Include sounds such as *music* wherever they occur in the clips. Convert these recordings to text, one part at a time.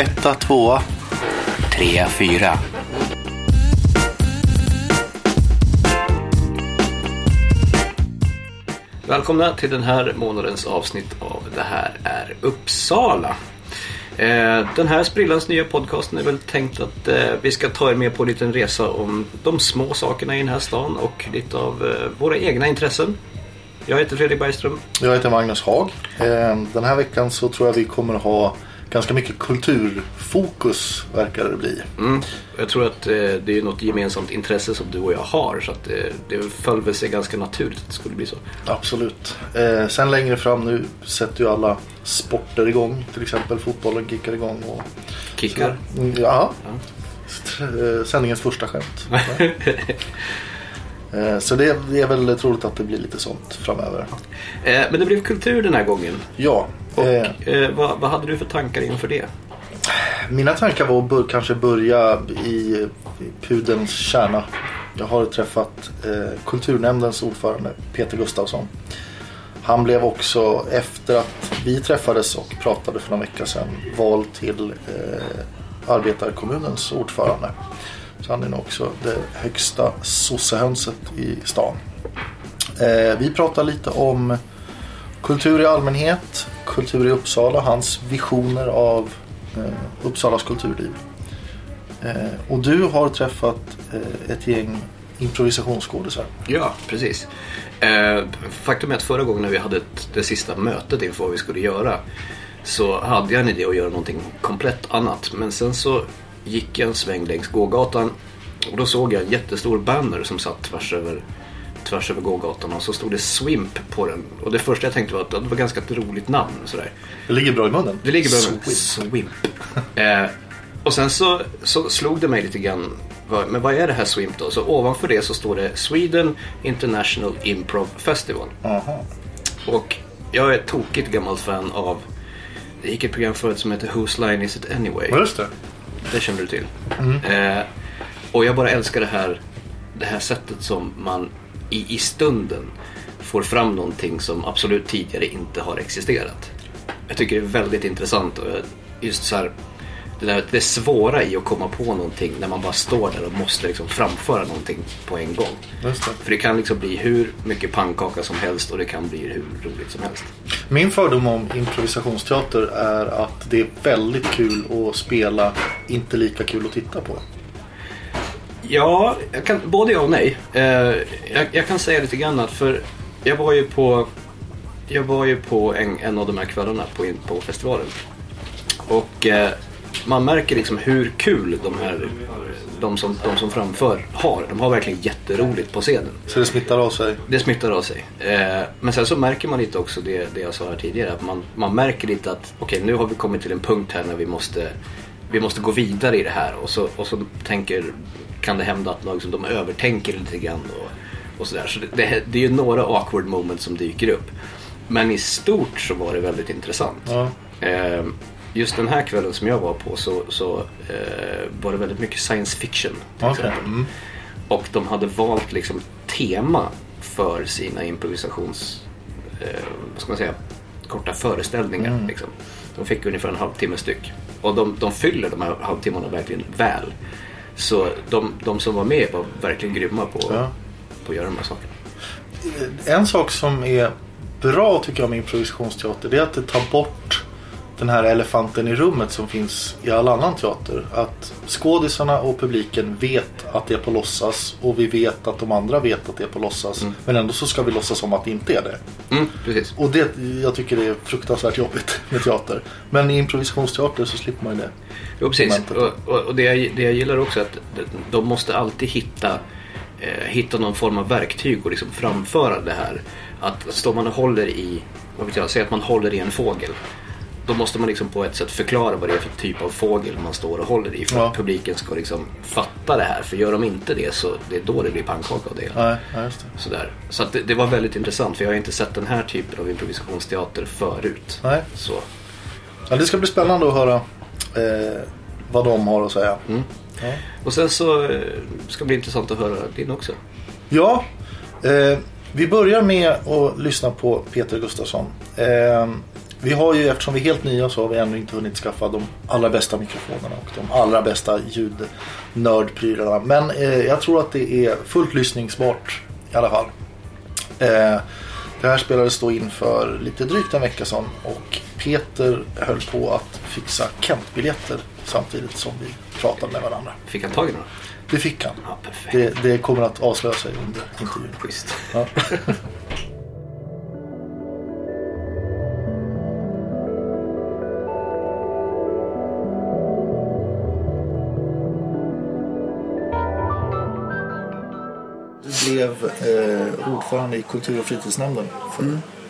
Etta, tvåa. Trea, fyra. Välkomna till den här månadens avsnitt av Det här är Uppsala. Eh, Den här sprillans nya podcasten är väl tänkt att eh, vi ska ta er med på en liten resa om de små sakerna i den här stan och lite av eh, våra egna intressen. Jag heter Fredrik Bergström. Jag heter Magnus Haag. Den här veckan så tror jag vi kommer ha ganska mycket kulturfokus verkar det bli. Mm. Jag tror att eh, det är något gemensamt intresse som du och jag har så att eh, det föll väl sig ganska naturligt att det skulle bli så. Absolut. Eh, Sen längre fram nu sätter ju alla sporter igång. Till exempel fotbollen kickar igång. Och Kickar. Mm, Ja. Eh, Sändningens första skämt. *laughs* Eh, Så det är väl troligt att det blir lite sånt framöver. Eh, Men det blev kultur den här gången. Ja. Och eh, vad, vad hade du för tankar inför det? Mina tankar var att bör, kanske börja i, pudelns kärna. Jag har träffat eh, kulturnämndens ordförande Peter Gustafsson. Han blev också efter att vi träffades och pratade för några vecka sedan vald till eh, arbetarkommunens ordförande. Så han är nog också det högsta sossehönset i stan. Eh, vi pratar lite om kultur i allmänhet, kultur i Uppsala, hans visioner av eh, Uppsalas kulturliv. Eh, och du har träffat eh, ett gäng improvisationsskådisar. Ja, precis. Eh, faktum är att förra gången när vi hade ett, det sista mötet inför vad vi skulle göra så hade jag en idé att göra någonting komplett annat. Men sen så gick jag en sväng längs gågatan och då såg jag en jättestor banner som satt tvärs över, tvärs över gågatan och så stod det Swimp på den. Och det första jag tänkte var att det var ganska ett roligt namn. Sådär. Det ligger bra i munnen. Det ligger bra med Swimp. Swimp. eh, och sen så, så slog det mig lite grann. Men vad är det här Swimp då? Så ovanför det så står det Sweden International Improv Festival. Aha. Och jag är ett tokigt gammalt fan av det gick ett program förut som heter Whose Line Is It Anyway? Just det. Det känner du till. Eh, och jag bara älskar det här, det här sättet som man i, i stunden får fram någonting som absolut tidigare inte har existerat. Jag tycker det är väldigt intressant och just så här, det, där, det svåra i att komma på någonting när man bara står där och måste liksom framföra någonting på en gång. Just det. För det kan liksom bli hur mycket pannkaka som helst och det kan bli hur roligt som helst. Min fördom om improvisationsteater är att det är väldigt kul att spela, inte lika kul att titta på. Ja, jag kan, både ja och nej. Eh, jag, jag kan säga lite grann att för jag var ju på jag var ju på en, en av de här kvällarna på, på festivalen. Och eh, man märker liksom hur kul de här de som, de som framför har. De har verkligen jätteroligt på scenen. Så det smittar av sig. Det smittar av sig. Eh, men sen så märker man lite också det, det jag sa här tidigare. Att man, man märker lite att okej nu har vi kommit till en punkt här när vi måste, vi måste gå vidare i det här. Och så, och så tänker, kan det hända att liksom, de övertänker lite grann. Och, och sådär. Så det, det, det är ju några awkward moments som dyker upp. Men i stort så var det väldigt intressant. Ja. Eh, just den här kvällen som jag var på så, så eh, var det väldigt mycket science fiction. Till Okej. exempel. Mm. Och de hade valt liksom tema för sina improvisations... Eh, vad ska man säga? Korta föreställningar. Mm. Liksom. De fick ungefär en halvtimme styck. Och de, de fyller de här halvtimmarna verkligen väl. Så de, de som var med var verkligen grymma på, Ja. på att göra de här sakerna. En sak som är bra tycker jag med improvisationsteater det är att det tar bort den här elefanten i rummet som finns i all annan teater. Att skådisarna och publiken vet att det är på låtsas och vi vet att de andra vet att det är på låtsas. Men ändå så ska vi låtsas som att det inte är det. Mm, precis. Och det, jag tycker det är fruktansvärt jobbigt *laughs* med teater. Men i improvisationsteater så slipper man ju det. Jo, precis. Och, och, och det, jag, det jag gillar också är att de- de måste alltid hitta, eh, hitta någon form av verktyg och liksom framföra det här. Att står man och håller i, vad vet jag, säg att man håller i en fågel. Då måste man liksom på ett sätt förklara vad det är för typ av fågel man står och håller i för Ja. att publiken ska liksom fatta det här. För gör de inte det så det är då det blir pannkaka av det hela. Ja, det. Sådär. Så det, det var väldigt intressant för jag har inte sett den här typen av improvisationsteater förut. Nej. Så. Ja, det ska bli spännande att höra eh, vad de har att säga. Mm. Ja. Och sen så eh, ska det bli intressant att höra din också. Ja, eh, vi börjar med att lyssna på Peter Gustafsson. Eh, Vi har ju, eftersom vi är helt nya så har vi ännu inte hunnit skaffa de allra bästa mikrofonerna och de allra bästa ljudnördprylarna. Men eh, jag tror att det är fullt lyssningsbart i alla fall. Eh, det här spelades då in för lite drygt en vecka sedan och Peter höll på att fixa Kent-biljetter samtidigt som vi pratade med varandra. Fick han tag i några? Det fick han. Ja. Det, det kommer att avslöja sig under intervjun. Schysst. Ja. *laughs* blev eh, ordförande i kultur och fritidsnämnden för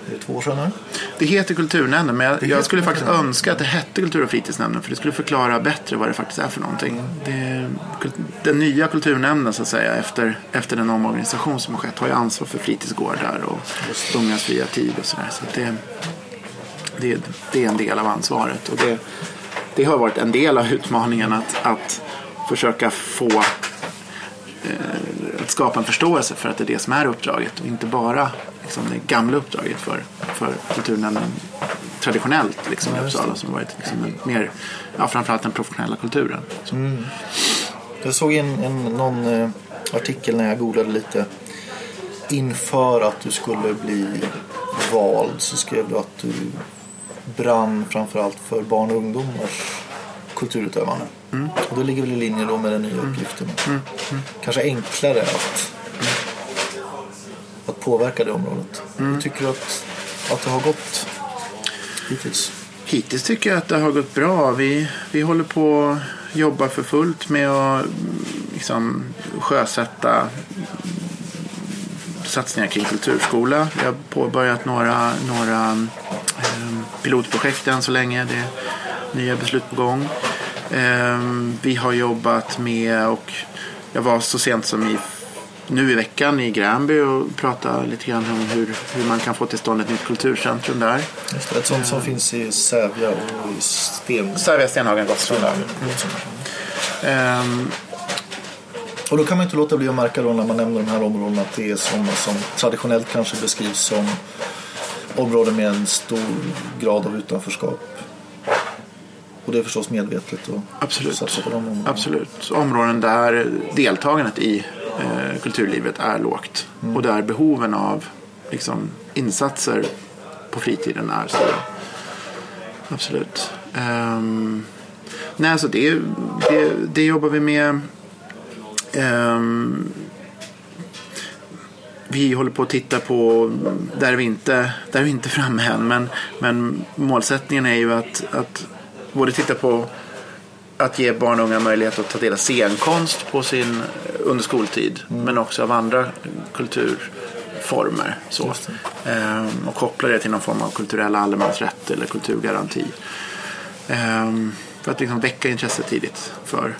det två år sedan. Det heter Kulturnämnden men jag, jag skulle faktiskt önska att det hette Kultur och fritidsnämnden för det skulle förklara bättre vad det faktiskt är för någonting. Det, kul- den nya kulturnämnden så att säga efter, efter den omorganisation som har skett har ju ansvar för fritidsgårdar och ungas fria tid och sådär. Så det, det, det är en del av ansvaret och det, det har varit en del av utmaningen att, att försöka få eh, att skapa en förståelse för att det är det som är uppdraget och inte bara liksom, det gamla uppdraget för, för kulturnämnden traditionellt liksom, i Uppsala som varit liksom, en, mer, ja, framförallt den professionella kulturen. Så, Jag såg en, en, någon eh, artikel när jag googlade lite. Inför att du skulle bli vald så skrev du att du brann framförallt för barn och ungdomars kulturutövande. Och det ligger väl i linje då med den nya uppgiften. Kanske enklare att, att påverka det området. Hur tycker du att, att det har gått hittills? Hittills tycker jag att det har gått bra. Vi, vi håller på att jobba för fullt med att mm, liksom, sjösätta satsningar kring kulturskola. Vi har påbörjat några, några eh, pilotprojekt än så länge. Det är nya beslut på gång. Eh, vi har jobbat med och jag var så sent som i nu i veckan i Gränby och pratade lite grann om hur, hur man kan få till stånd ett nytt kulturcentrum där. Just det, ett sånt som finns i Sävja och i Sten. Sävja, Stenhagen, Gottsunda. Ehm, Och då kan man inte låta bli att märka då när man nämner de här områdena att det är sådana som traditionellt kanske beskrivs som områden med en stor grad av utanförskap. Och det är förstås medvetet att Absolut. satsa på de områdena. Absolut. Områden där deltagandet i eh, kulturlivet är lågt. Och där behoven av liksom, insatser på fritiden är stora. Absolut. Ehm, nej, alltså det, det, det jobbar vi med. Ehm, vi håller på att titta på, där är vi inte, där är vi inte framme än, men, men målsättningen är ju att, att både titta på att ge barn och unga möjlighet att ta del av scenkonst på sin, under skoltid. Men också av andra kulturformer. Så. Ehm, och koppla det till någon form av kulturell allemansrätt eller kulturgaranti. Ehm, för att liksom väcka intresse tidigt. För,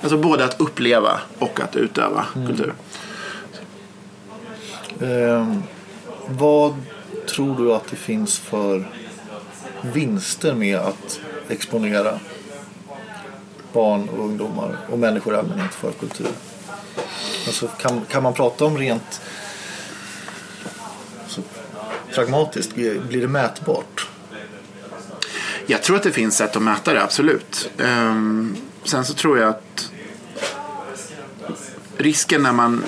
alltså både att uppleva och att utöva kultur. Ehm, vad tror du att det finns för vinster med att exponera barn och ungdomar och människor i allmänhet för kultur? Alltså, kan, kan man prata om rent så, pragmatiskt? Blir det mätbart? Jag tror att det finns sätt att mäta det, absolut. Ehm, sen så tror jag att risken när man...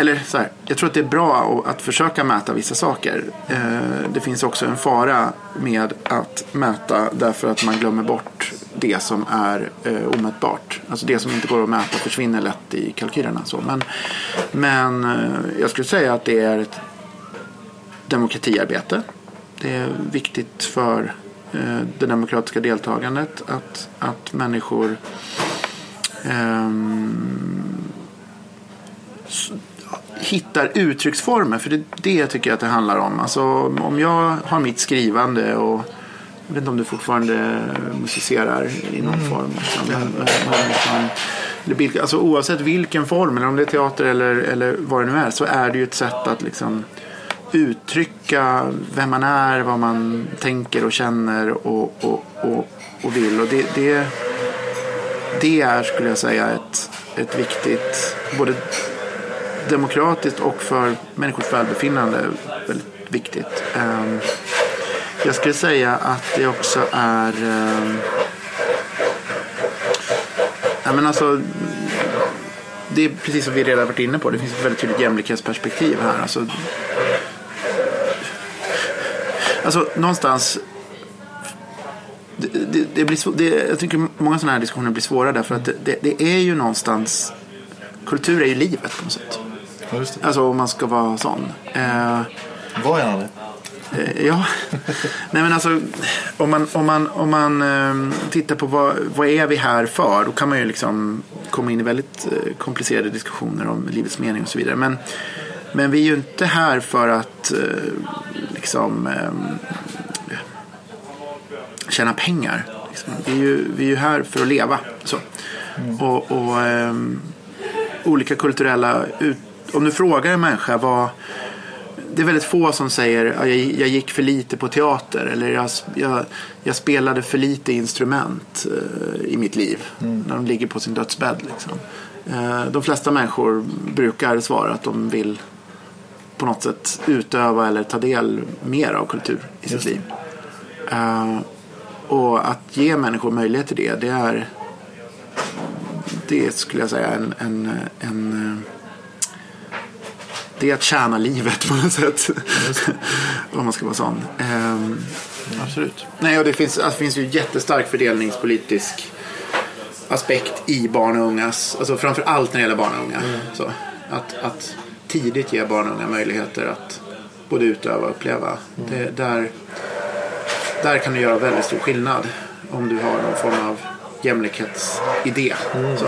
Eller så här, jag tror att det är bra att försöka mäta vissa saker. Eh, det finns också en fara med att mäta därför att man glömmer bort det som är eh, omätbart. Alltså det som inte går att mäta försvinner lätt i kalkylerna. Så. Men, men eh, jag skulle säga att det är ett demokratiarbete. Det är viktigt för det demokratiska deltagandet att, att människor um, hittar uttrycksformer. För det är det jag tycker att det handlar om. Alltså, om jag har mitt skrivande och jag vet inte om du fortfarande musicerar i någon form. Liksom, alltså, oavsett vilken form, eller om det är teater eller, eller vad det nu är, så är det ju ett sätt att liksom, uttrycka vem man är, vad man tänker och känner och, och, och, och vill. Och det, det, det är, skulle jag säga, ett, ett viktigt, både demokratiskt och för människors välbefinnande, väldigt viktigt. Ehm, jag skulle säga att det också är... Ehm, ja, men alltså, det är precis som vi redan varit inne på. Det finns ett väldigt tydligt jämlikhetsperspektiv här. Alltså, alltså någonstans det, det, det blir svår, det, jag tycker många sådana här diskussioner blir svåra därför att det, det, är ju någonstans kultur är ju livet på något sätt. Ja. Alltså om man ska vara sån. Eh, Var gärna det. Eh, Ja, *laughs* nej men alltså om man, om man, om man eh, tittar på vad, vad är vi här för då kan man ju liksom komma in i väldigt eh, komplicerade diskussioner om livets mening och så vidare. Men, men vi är ju inte här för att eh, liksom eh, tjäna pengar. Liksom. Vi, är ju, vi är ju här för att leva. Så. Och, och ehm, olika kulturella ut... Om du frågar en människa vad det är väldigt få som säger att jag, jag gick för lite på teater eller jag, jag, jag spelade för lite instrument eh, i mitt liv när de ligger på sin dödsbädd. Liksom. Eh, de flesta människor brukar svara att de vill på något sätt utöva eller ta del mer av kultur i sitt liv. Eh, och att ge människor möjlighet till det, det är det skulle jag säga en, en, en eh, det är att tjäna livet på något sätt. *laughs* Om man ska vara sån. Ehm, absolut. Nej, och det finns, det finns ju jättestark fördelningspolitisk aspekt i barn och ungas, alltså framför allt när det gäller barn och unga. Så, att, att tidigt ge barn och unga möjligheter att både utöva och uppleva. Det, där, där kan du göra väldigt stor skillnad om du har någon form av jämlikhetsidé. Så.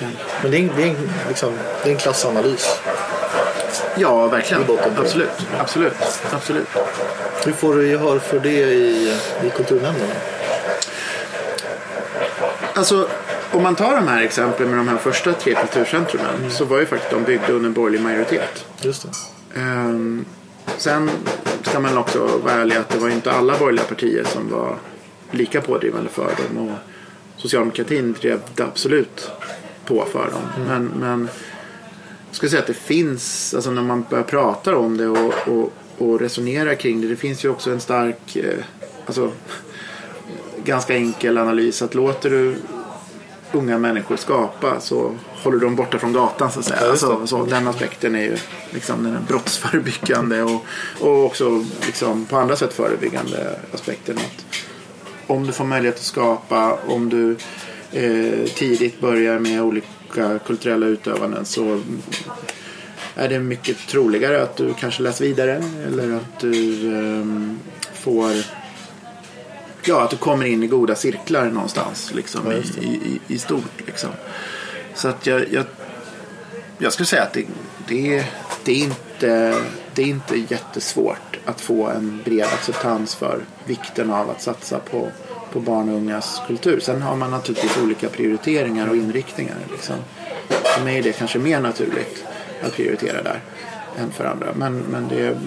Verkligen. Men det är, en- det är, en, liksom, det är en klassanalys. Ja, verkligen. Absolut. Absolut. Absolut. Hur får du gehör för det i, i kulturnämnden? Alltså, om man tar de här exemplen med de här första tre kulturcentrumen så var ju faktiskt de byggda under borgerlig majoritet. Just det. Ehm, sen ska man också vara ärlig att det var inte alla borgerliga partier som var lika pådrivande för dem. Och socialdemokratin drev det absolut på för dem. Men, men jag skulle säga att det finns, alltså när man börjar prata om det och, och, och resonera kring det. Det finns ju också en stark, eh, alltså ganska enkel analys att låter du unga människor skapa så håller dem borta från gatan så att säga. Alltså, så, den aspekten är ju liksom den brottsförebyggande och, och också liksom på andra sätt förebyggande aspekten. Att om du får möjlighet att skapa, om du eh, tidigt börjar med olika kulturella utövanden så är det mycket troligare att du kanske läser vidare eller att du ehm, får ja, att du kommer in i goda cirklar någonstans liksom, Ja, i, i, i stort. Liksom. Så att jag, jag, jag skulle säga att det, det, det, är inte, det är inte jättesvårt att få en bred acceptans för vikten av att satsa på, på barn och ungas kultur. Sen har man naturligtvis olika prioriteringar och inriktningar. Liksom. För mig är det kanske mer naturligt att prioritera där än för andra. Men, men det,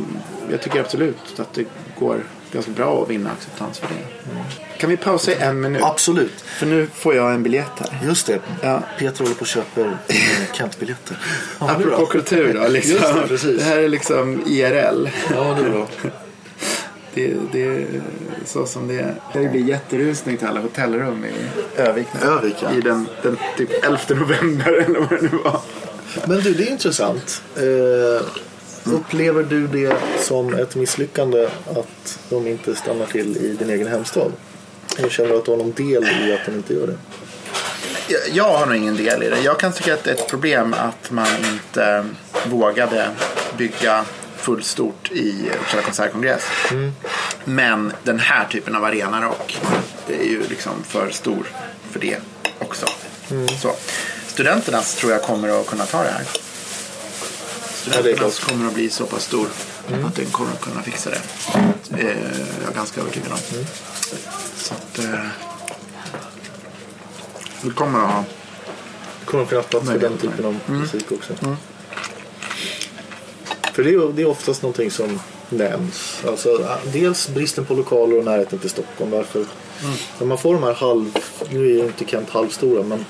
jag tycker absolut att det går ganska bra att vinna acceptans för det. Kan vi pausa i en minut? Absolut. För nu får jag en biljett här. Just det. Ja. Peter håller på och köper Kent-biljetter. Ja, Apropå kultur då. Liksom. Det, precis. det här är liksom IRL. Ja, det är bra. Det, det är så som det är. Det blir jätterusning till alla hotellrum i Övik. Övik, ja. I den, den typ 11 november *laughs* eller vad det nu var. Men du, det är intressant. Eh, upplever du det som ett misslyckande att de inte stannar till i din egen hemstad? Eller känner du att du har någon del i att de inte gör det? Jag, jag har nog ingen del i det. Jag kan tycka att det är ett problem att man inte vågade bygga fullstort i Uppsala konsertkongress. Men den här typen av arenarock det är ju liksom för stor för det också. Så. Studenternas tror jag kommer att kunna ta det här. Studenternas kommer att bli så pass stor att den kommer att kunna fixa det. Det är jag ganska övertygad om. Så att, eh, vi kommer att ha Det kommer finnas plats för den typen av musik också. För det är, det är oftast någonting som nämns. Alltså, dels bristen på lokaler och närheten till Stockholm. Varför? När man får de här halv... Nu är ju inte Kent halvstora men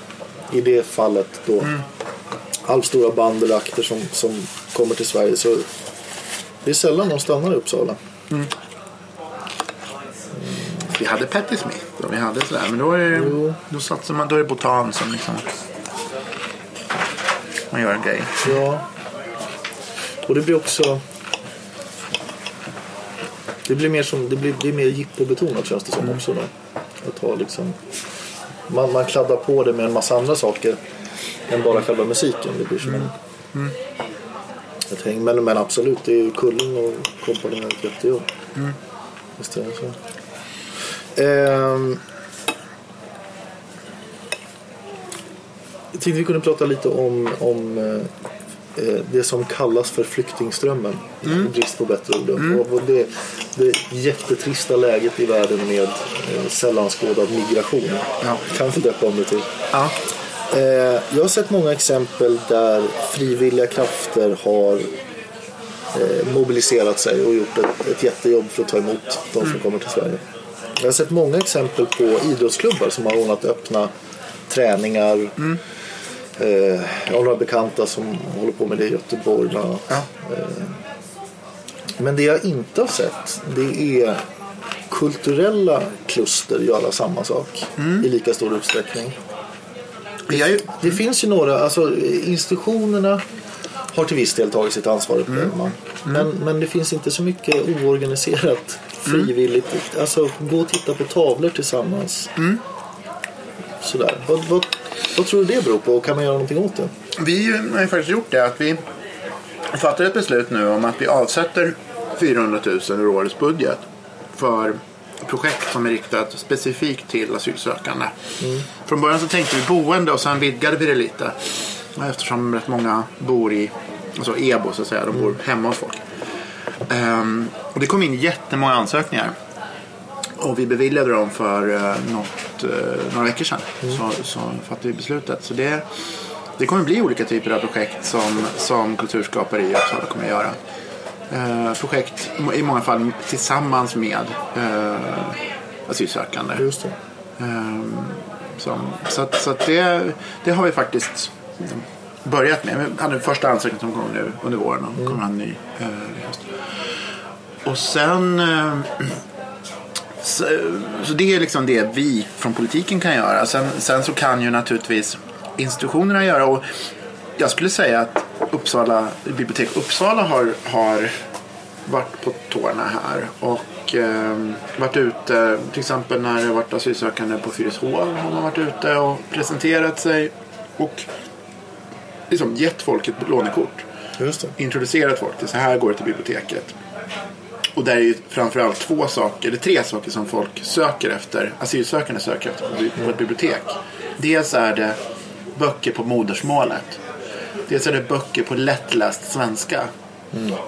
i det fallet då halvstora band eller akter som, som kommer till Sverige så det är sällan de stannar i Uppsala. vi hade Patti Smith och vi hade sådär. Men då är då satsar man, då är det Botan som liksom man gör en grej. Ja. Och det blir också... Det blir mer, som, det blir, det är mer jippobetonat känns det som också. Då. Att ha liksom, man, man kladdar på det med en massa andra saker än bara själva musiken. Det blir som en, ett häng. Men, men absolut, det är ju Kullen och kompani har ett jättejobb. Visst är det så. Ehm, jag tänkte vi kunde prata lite om, om eh, det som kallas för flyktingströmmen. Mm. Brist på bättre ord. Och- Och det, det jättetrista läget i världen med eh, sällan skådad migration. Ja. Kan vi döpa om det till. Ja. Eh, jag har sett många exempel där frivilliga krafter har eh, mobiliserat sig och gjort ett, ett jättejobb för att ta emot de som kommer till Sverige. Jag har sett många exempel på idrottsklubbar som har ordnat öppna träningar. Eh, jag har några bekanta som håller på med det i Göteborg bland annat. Ja. Men det jag inte har sett det är kulturella kluster göra samma sak i lika stor utsträckning. Ju, Det finns ju några, alltså institutionerna har till viss del tagit sitt ansvar upplever man. Men, men det finns inte så mycket oorganiserat frivilligt. Alltså gå och titta på tavlor tillsammans. Sådär. Vad, vad, vad tror du det beror på och kan man göra någonting åt det? vi har ju faktiskt gjort det att vi fattar ett beslut nu om att vi avsätter 400 000 ur årets budget för projekt som är riktat specifikt till asylsökande. Från början så tänkte vi boende och sen vidgade vi det lite. Eftersom rätt många bor i alltså EBO så att säga, de bor hemma hos folk. Ehm, och det kom in jättemånga ansökningar. Och vi beviljade dem för eh, något, eh, några veckor sedan. Så, så fattade vi beslutet. Så det, det kommer bli olika typer av projekt som, som kulturskapare i Uppsala kommer att göra. Eh, projekt i många fall tillsammans med eh, asylsökande. Just det. Ehm, som, så att, så att det, det har vi faktiskt börjat med. Vi hade den första ansökningen som kom nu under våren och kommer ha en ny eh, i höst. Och sen eh, så, så det är liksom det vi från politiken kan göra. Sen, sen så kan ju naturligtvis institutionerna göra. Och jag skulle säga att Uppsala, bibliotek Uppsala har, har varit på tårna här. Och eh, varit ute, till exempel när det varit asylsökande på Fyrishov har man varit ute och presenterat sig. Och liksom gett folk ett lånekort. Introducerat folk till så här går det till biblioteket. Och där är ju framförallt två saker, eller tre saker som folk söker efter, asylsökande söker efter på ett bibliotek. Dels är det böcker på modersmålet. Dels är det böcker på lättläst svenska.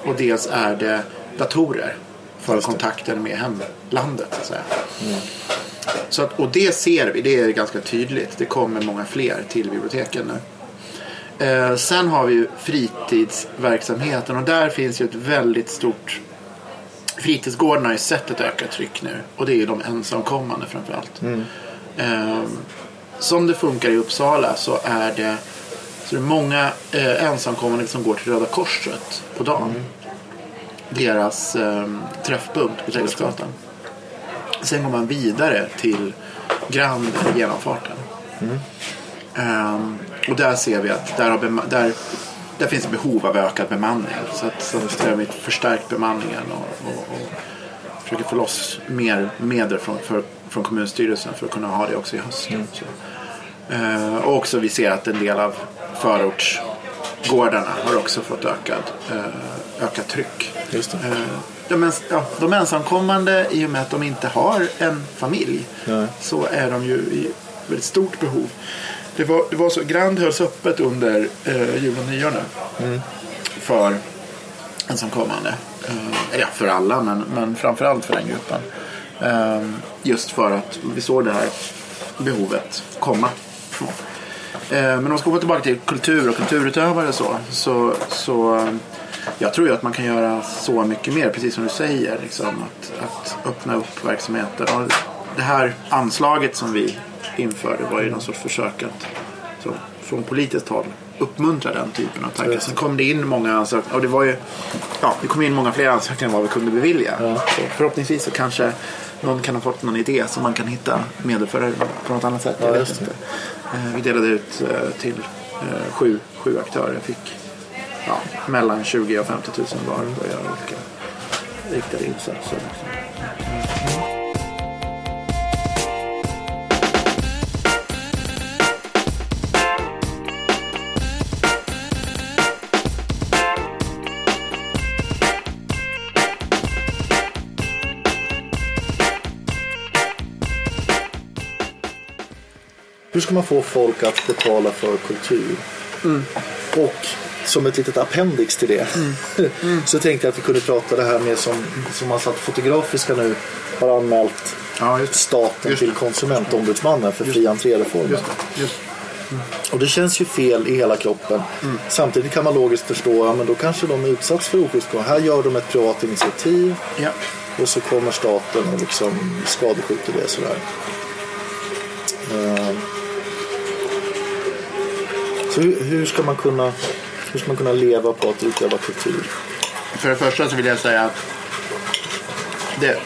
Och dels är det datorer för kontakten med hemlandet. Så att säga. Så att, och det ser vi, det är ganska tydligt. Det kommer många fler till biblioteken nu. Eh, sen har vi ju fritidsverksamheten och där finns ju ett väldigt stort Fritidsgårdarna har ju sett ett ökat tryck nu och det är ju de ensamkommande framförallt. Eh, som det funkar i Uppsala så är det, så är det många eh, ensamkommande som går till Röda Korset på dagen. Deras eh, träffpunkt på Trädgårdsgatan. Sen går man vidare till Grand genomfarten. Ehm, och där ser vi att där, har där, där finns behov av ökad bemanning. Så att, så har vi förstärkt bemanningen och, och, och försöker få loss mer medel från, för, från kommunstyrelsen för att kunna ha det också i höst. Så. Ehm, och också vi ser att en del av förortsgårdarna har också fått ökad, eh, ökat tryck. Just. Eh, de, ens, ja, de ensamkommande, i och med att de inte har en familj, Nej. så är de ju i väldigt stort behov. Det var, det var så, Grand hölls öppet under eh, jul och nyår nu. För ensamkommande. Eh, ja, för alla, men, men framförallt för den gruppen. Eh, just för att vi såg det här behovet komma. Eh, Men om man ska gå tillbaka till kultur och kulturutövare och så. Så, så jag tror ju att man kan göra så mycket mer, precis som du säger. Liksom, att, att öppna upp verksamheter. Och det här anslaget som vi införde var ju någon sorts försök att så, från politiskt håll uppmuntra den typen av tankar. Sen kom det in många ansökningar och det var ju ja, det kom in många fler ansökningar än vad vi kunde bevilja. Så förhoppningsvis så kanske någon kan ha fått någon idé som man kan hitta medel för på något annat sätt. Ja, just inte. Eh, Vi delade ut eh, till eh, sju, sju aktörer. Jag fick ja, mellan 20 och 50 000 var att göra olika riktade insatser. Hur ska man få folk att betala för kultur? Och som ett litet appendix till det *laughs* så tänkte jag att vi kunde prata det här med som, som man satt fotografiska nu har anmält Ja, just staten Just till konsumentombudsmannen för fri entréreformen. Just. Och det känns ju fel i hela kroppen. Samtidigt kan man logiskt förstå att ja, då kanske de är utsatts för oschysst. Här gör de ett privat initiativ Ja. och så kommer staten och liksom skadeskjuter det sådär. Så hur, hur, ska man kunna, hur ska man kunna leva på att utöva kultur? För det första så vill jag säga att det,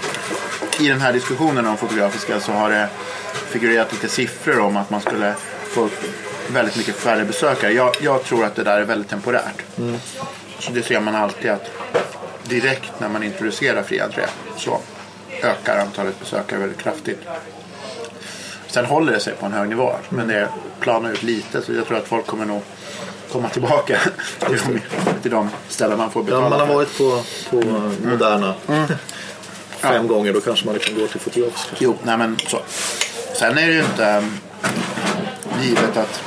i den här diskussionen om fotografiska så har det figurerat lite siffror om att man skulle få väldigt mycket färre besökare. Jag, jag tror att det där är väldigt temporärt. Så det ser man alltid att direkt när man introducerar fri entré så ökar antalet besökare väldigt kraftigt. Sen håller det sig på en hög nivå men det planar ut lite så jag tror att folk kommer nog komma tillbaka *laughs* till de, till de ställen man får betala Ja, man har varit på, på Moderna *laughs* fem gånger. Då kanske man kan gå till fotografiska. Jo, nej men så. Sen är det ju inte um, givet att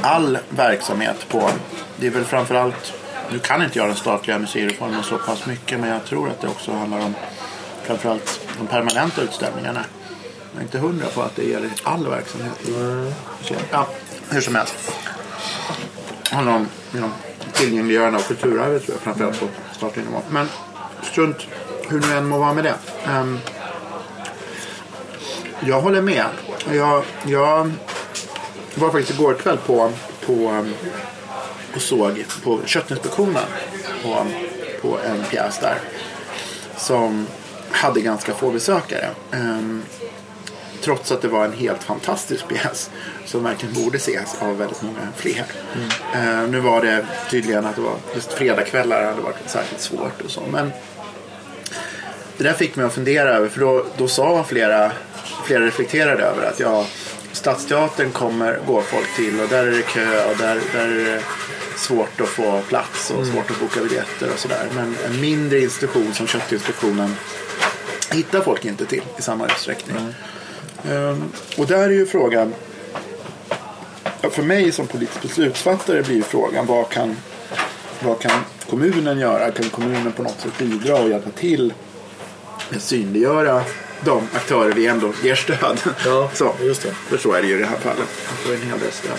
all verksamhet på, det är väl framförallt, nu kan inte jag den statliga museireformen så pass mycket men jag tror att det också handlar om framförallt de permanenta utställningarna. Jag är inte hundra på att det gäller all verksamhet. Ja, hur som helst. Det handlar om liksom, tillgängliggörande av kulturarvet tror jag framförallt på statlig nivå. Men strunt hur nu än må vara med det. Um, jag håller med. Jag, jag var faktiskt igår kväll på, på ehm, och såg på Köttinspektionen på, på en pjäs där. Som hade ganska få besökare. Um, trots att det var en helt fantastisk pjäs som verkligen borde ses av väldigt många fler. Eh, nu var det tydligen att det var just fredagskvällar hade varit särskilt svårt och så. Men det där fick mig att fundera över för då, då sa flera, flera reflekterade över att ja, Stadsteatern kommer, går folk till och där är det kö och där, där är det svårt att få plats och svårt att boka biljetter och sådär. Men en mindre institution som Köttinspektionen hittar folk inte till i samma utsträckning. Ehm, och där är ju frågan, för mig som politisk beslutsfattare blir frågan vad kan, vad kan kommunen göra? Kan kommunen på något sätt bidra och hjälpa till att synliggöra de aktörer vi ändå ger stöd? Ja, *laughs* så, just det. För så är det ju i det här fallet. Får en hel del stöd.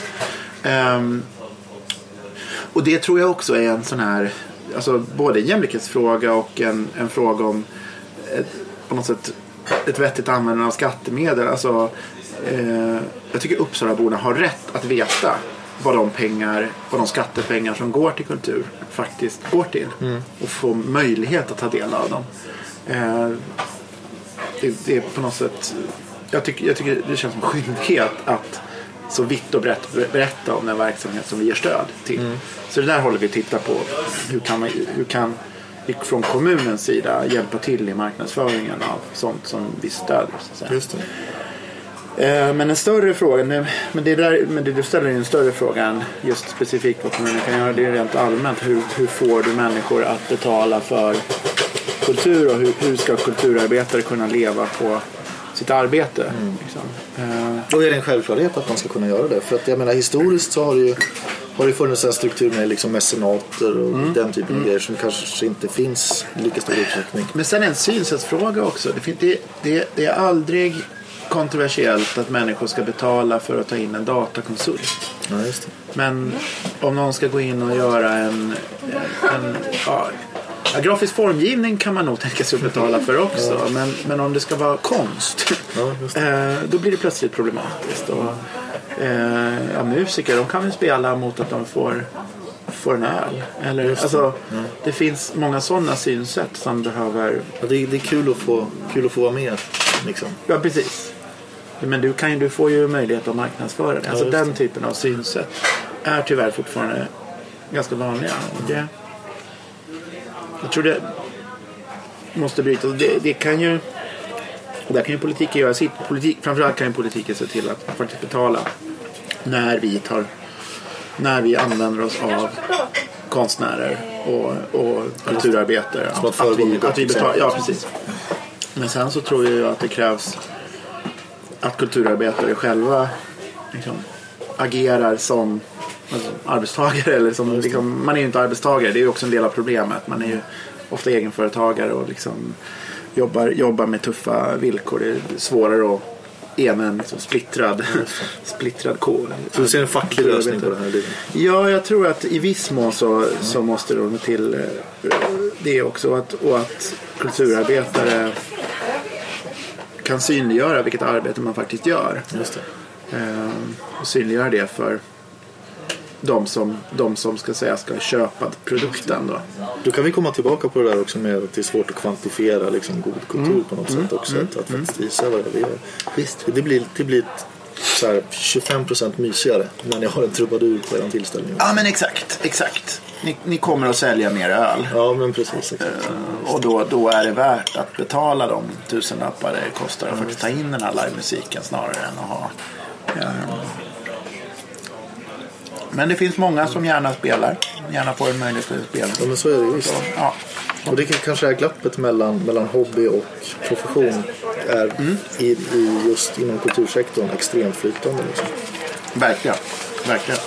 Ehm, och det tror jag också är en sån här, alltså både en jämlikhetsfråga och en, en fråga om ett, på något sätt ett vettigt användande av skattemedel. Alltså, eh, jag tycker Uppsalaborna har rätt att veta vad de pengar, vad de skattepengar som går till kultur faktiskt går till. Och få möjlighet att ta del av dem. Eh, det, det är på något sätt, jag tycker, jag tycker det känns som skyldighet att så vitt och brett berätta om den verksamhet som vi ger stöd till. Så det där håller vi att titta på. Hur kan, man, hur kan från kommunens sida hjälpa till i marknadsföringen av sånt som vi stödjer? Så. Eh, Men en större fråga, men det, där, men det du ställer är en större fråga just specifikt vad kommunen kan göra. Det är rent allmänt. Hur, hur får du människor att betala för kultur och hur, hur ska kulturarbetare kunna leva på sitt arbete? Liksom. Eh, Då är det en självklarhet att man ska kunna göra det. För att jag menar historiskt så har det ju har det funnits en struktur med liksom mecenater och den typen av grejer som kanske inte finns i lika stor utsträckning. Men sen en synsättsfråga också. Det, det, det, det är aldrig kontroversiellt att människor ska betala för att ta in en datakonsult. Ja. Men om någon ska gå in och göra en, en ja, ja, grafisk formgivning kan man nog tänka sig att betala för också. Men, men om det ska vara konst, Ja, *laughs* eh, då blir det plötsligt problematiskt. Och, eh, ja, musiker de kan väl spela mot att de får får en öl. Eller, alltså, Det finns många sådana synsätt som behöver... Ja, det, är, det är kul att få, kul att få vara med. Liksom. Ja, precis. Men du, kan, ju- du får ju möjlighet att marknadsföra det. Alltså just den typen av synsätt är tyvärr fortfarande ganska vanliga. Och det, jag tror det måste brytas. Det, det kan ju... Och där kan ju politiken göra sitt. Politik, framförallt kan ju politiken se till att faktiskt betala när vi tar när vi använder oss av konstnärer och, och kulturarbetare. Att Att, vi, att vi betalar, ja precis. Men sen så tror jag att det krävs att kulturarbetare själva liksom, agerar som alltså, arbetstagare. Eller som, liksom, man är ju inte arbetstagare, det är ju också en del av problemet. Man är ju ofta egenföretagare och liksom jobbar, jobbar med tuffa villkor. Det är svårare att ena en liksom splittrad, *laughs* splittrad kår. Så du ser en facklig lösning på det här? Ja, jag tror att i viss mån så, så måste det till eh, det också. Att, och att kulturarbetare kan synliggöra vilket arbete man faktiskt gör. Just det. Eh, och synliggöra det för de som, de som ska säga ska köpa produkten. Då. Då kan vi komma tillbaka på det där också med att det är svårt att kvantifiera liksom, god kultur på något sätt också. Att, att faktiskt visa vad det är. Visst, det blir, det blir så här 25% mysigare när ni har en trubadur på er tillställning. Ja, men exakt. exakt. Ni, ni kommer att sälja mer öl. Ja, men precis. Exakt. Och då, då är det värt att betala de tusenlappar det kostar att faktiskt ta in den här livemusiken snarare än att ha... eh, Men det finns många som gärna spelar. Gärna får en möjlighet att spela. Ja, men så är det visst. Ja, Och det kan kanske är glappet mellan, mellan hobby och profession är i, i just inom kultursektorn extremt flytande. Liksom. verkligen. verkligen.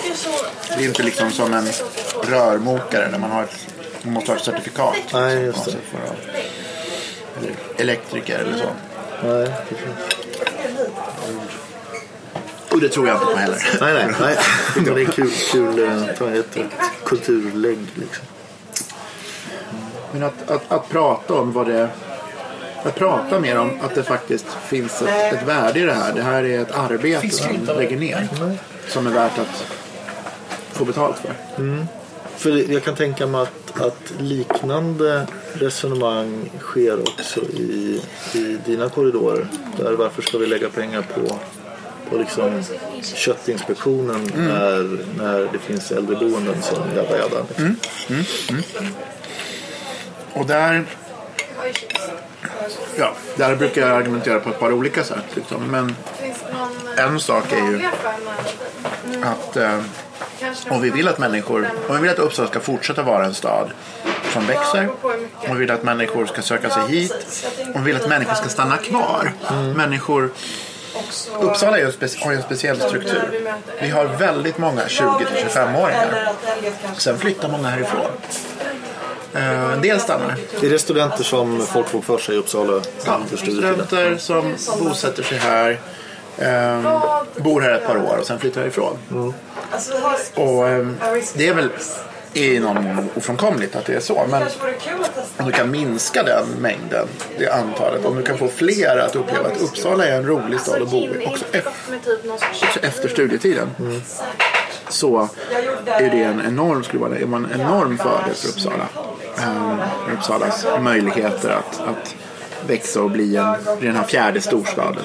Det är inte liksom som en rörmokare där man, har ett, man måste ha ett certifikat. Nej, just Alltså det. för eller elektriker eller så. Nej, precis. Och det tror jag inte på heller. nej, nej. nej. Utan det är kul, kul eh, ta ett, ett kulturlägg liksom. Men att, att, att prata om vad det... Att prata mer om att det faktiskt finns ett, ett värde i det här. Det här är ett arbete som lägger ner. Som är värt att få betalt för. För det- jag kan tänka mig att, att liknande resonemang sker också i, i dina korridorer. Där varför ska vi lägga pengar på, på liksom köttinspektionen när, när det finns äldreboenden som jada jada. Liksom. Och där... Ja, där brukar jag argumentera på ett par olika sätt. Liksom. Men en sak är ju att eh, om vi vill att människor, om vi vill att Uppsala ska fortsätta vara en stad som växer, om vi vill att människor ska söka sig hit, om vi vill att människor ska stanna kvar. Människor, Uppsala är ju har ju en speciell struktur. Vi har väldigt många 20-25-åringar. Sen flyttar många härifrån. Eh, En del stannar. Är det studenter som folkbokför sig i Uppsala Ja, studenter som bosätter sig här. ehm, bor här ett par år och sen flyttar härifrån. Och ehm, det är väl i någon ofrånkomligt att det är så. Men om du kan minska den mängden, det antalet. Om du kan få fler att uppleva att Uppsala är en rolig stad att bo i. Också efter, också efter studietiden. Så är det en enorm, skulle vara en enorm fördel för Uppsala. Um, Uppsalas möjligheter att, att växa och bli, en, bli den här fjärde storstaden.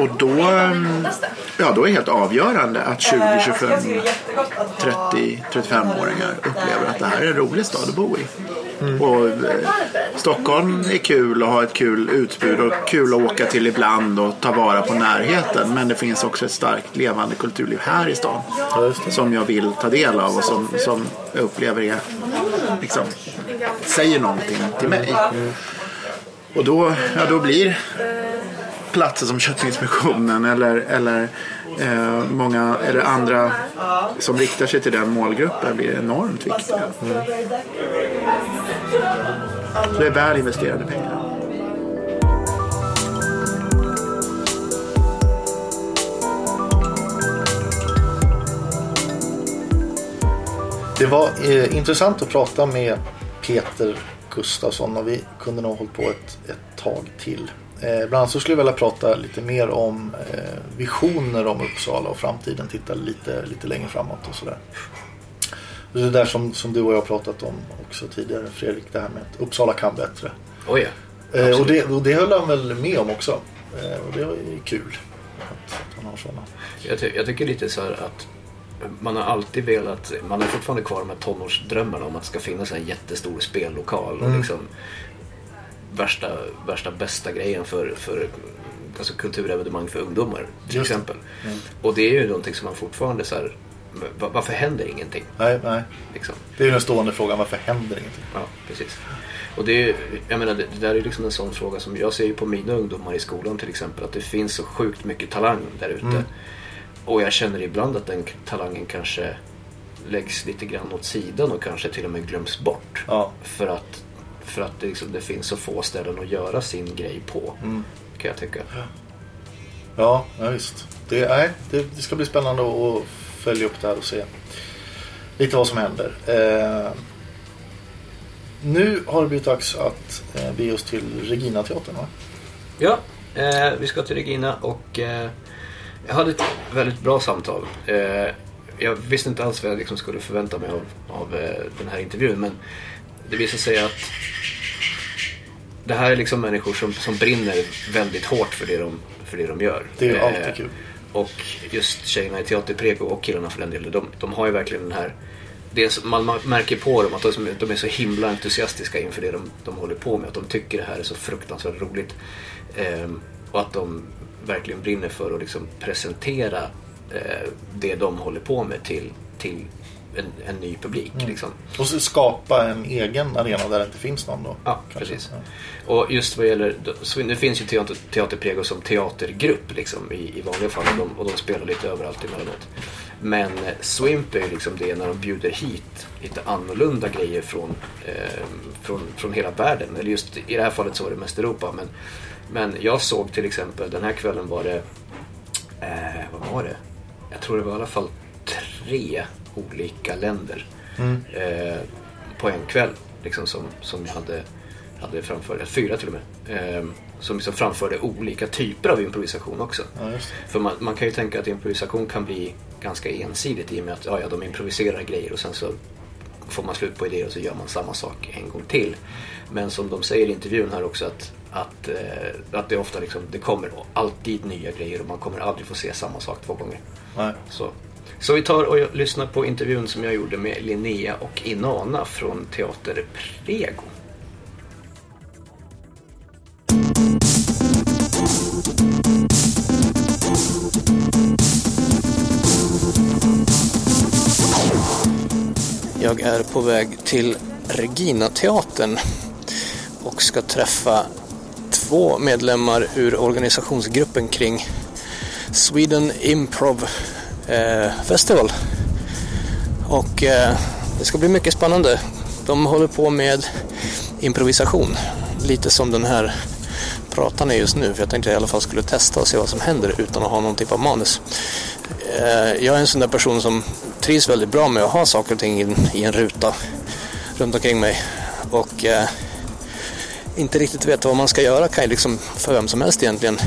Och då, ehm, ja, då är det helt avgörande att 20, 25, 30, 35-åringar upplever att det här är en rolig stad att bo i. Och eh, Stockholm är kul och har ett kul utbud och kul att åka till ibland och ta vara på närheten. Men det finns också ett starkt levande kulturliv här i stan. Som jag vill ta del av och som, som jag upplever är, liksom, säger någonting till mig. Och då, ja, då blir platser som Köttinspektionen eller, eller eh, många eller andra som riktar sig till den målgruppen blir enormt viktiga. Så det är väl investerade pengar. Det var eh, intressant att prata med Peter Gustafsson och vi kunde nog hållit på ett, ett tag till. Eh, bland annat så skulle jag vilja prata lite mer om eh, visioner om Uppsala och framtiden. Titta lite, lite längre framåt och sådär. Det är det där som, som du och jag har pratat om också tidigare Fredrik. Det här med att Uppsala kan bättre. Oj, ja. Eh, och, det, och det höll han väl med om också. Eh, och det är kul att, att han har sådana. Jag, ty- jag tycker lite så här att man har alltid velat, man är fortfarande kvar de här tonårsdrömmarna om att det ska finnas en jättestor spellokal och Mm. liksom värsta, värsta bästa grejen för, för alltså kulturevenemang för ungdomar till Just exempel. Mm. Och det är ju någonting som man fortfarande så här, va- varför händer ingenting? Nej, nej. Liksom? Det är ju den stående frågan. Varför händer ingenting? Ja, precis. Och det, är, jag menar, det där är liksom en sån fråga som jag ser ju på mina ungdomar i skolan till exempel. Att det finns så sjukt mycket talang där ute. Mm. Och jag känner ibland att den talangen kanske läggs lite grann åt sidan och kanske till och med glöms bort. Ja. För att, för att det, liksom, det finns så få ställen att göra sin grej på. Mm. Kan jag tycka. Ja, ja visst. Det, nej, det, det ska bli spännande att- följa upp det här och se lite vad som händer. Eh, nu har det blivit dags att eh, bege oss till Regina-teatern va? Ja, eh, vi ska till Regina och eh, jag hade ett väldigt bra samtal. Eh, jag visste inte alls vad jag liksom skulle förvänta mig av, av eh, den här intervjun men det visade sig att det här är liksom människor som, som brinner väldigt hårt för det de, för det de gör. Det är ju Eh, alltid kul. Och just tjejerna i Teater Prego och killarna för den delen, de, de har ju verkligen den här så- man märker på dem att de, de är så himla entusiastiska inför det de, de håller på med. Att de tycker det här är så fruktansvärt roligt. Ehm, och att de verkligen brinner för att liksom presentera eh, det de håller på med till, till en, en ny publik. Mm. Liksom. Och så skapa en egen arena där det inte finns någon då. Ja, kanske. precis. Ja. Och just vad gäller, så nu finns ju Teater, Teater Prego som teatergrupp liksom, i, i vanliga fall och de, och de spelar lite överallt emellanåt. Men eh, Swimp är ju liksom det när de bjuder hit lite annorlunda grejer från, eh, från, från hela världen. Eller just i det här fallet så var det mest Europa. Men, men jag såg till exempel, den här kvällen var det, eh, vad var det? Jag tror det var i alla fall tre olika länder Mm. eh, på en kväll. Liksom som, som jag hade, hade framfört, eller fyra till och med. Eh, som liksom framförde olika typer av improvisation också. Ja. För man, man kan ju tänka att improvisation kan bli ganska ensidigt i och med att ja, ja, de improviserar grejer och sen så får man slut på idéer och så gör man samma sak en gång till. Men som de säger i intervjun här också att, att, eh, att det ofta liksom, det kommer alltid nya grejer och man kommer aldrig få se samma sak två gånger. Nej. Så, så vi tar och lyssnar på intervjun som jag gjorde med Linnea och Inana från Teater Prego. Jag är på väg till Regina-teatern och ska träffa två medlemmar ur organisationsgruppen kring Sweden Improv Eh, festival. Och eh, det ska bli mycket spännande. De håller på med improvisation. Lite som den här pratan är just nu. För jag tänkte jag i alla fall skulle testa och se vad som händer utan att ha någon typ av manus. Eh, jag är en sån där person som trivs väldigt bra med att ha saker och ting i, en ruta runt omkring mig. Och eh, inte riktigt veta vad man ska göra kan ju liksom för vem som helst egentligen